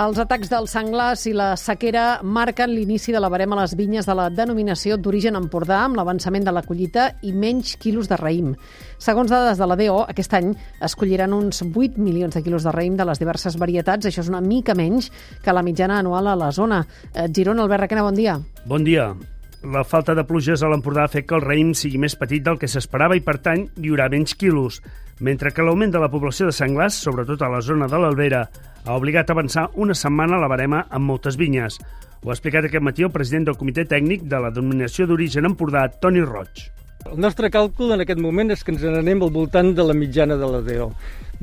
Els atacs dels senglars i la sequera marquen l'inici de la barema a les vinyes de la denominació d'origen Empordà amb l'avançament de la collita i menys quilos de raïm. Segons dades de la DO, aquest any es colliran uns 8 milions de quilos de raïm de les diverses varietats. Això és una mica menys que la mitjana anual a la zona. Eh, Girona, Albert Requena, bon dia. Bon dia. La falta de pluges a l'Empordà ha fet que el raïm sigui més petit del que s'esperava i, per tant, hi haurà menys quilos, mentre que l'augment de la població de senglars, sobretot a la zona de l'Albera, ha obligat a avançar una setmana la barema amb moltes vinyes. Ho ha explicat aquest matí el president del Comitè Tècnic de la Denominació d'Origen Empordà, Toni Roig. El nostre càlcul en aquest moment és que ens n'anem al voltant de la mitjana de la DO.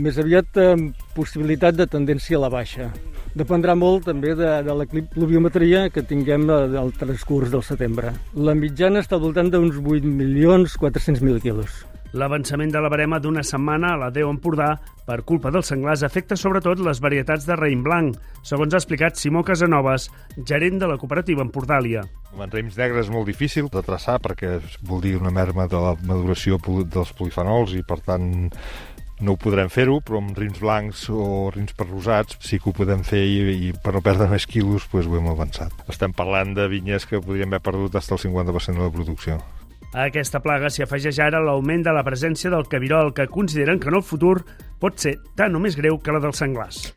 Més aviat amb possibilitat de tendència a la baixa. Dependrà molt també de, de la pluviometria que tinguem al transcurs del setembre. La mitjana està al voltant d'uns 8.400.000 quilos. L'avançament de la barema d'una setmana a la Déu Empordà per culpa dels senglars afecta sobretot les varietats de raïm blanc, segons ha explicat Simó Casanovas, gerent de la cooperativa Empordàlia. En raïms negres és molt difícil de traçar perquè vol dir una merma de la maduració dels polifenols i per tant no ho podrem fer-ho, però amb rins blancs o rins perrosats sí que ho podem fer i, i per no perdre més quilos doncs ho hem avançat. Estem parlant de vinyes que podríem haver perdut fins al 50% de la producció. A aquesta plaga s'hi afegeix ara l'augment de la presència del cabirol, que consideren que en el futur pot ser tan o més greu que la dels senglars.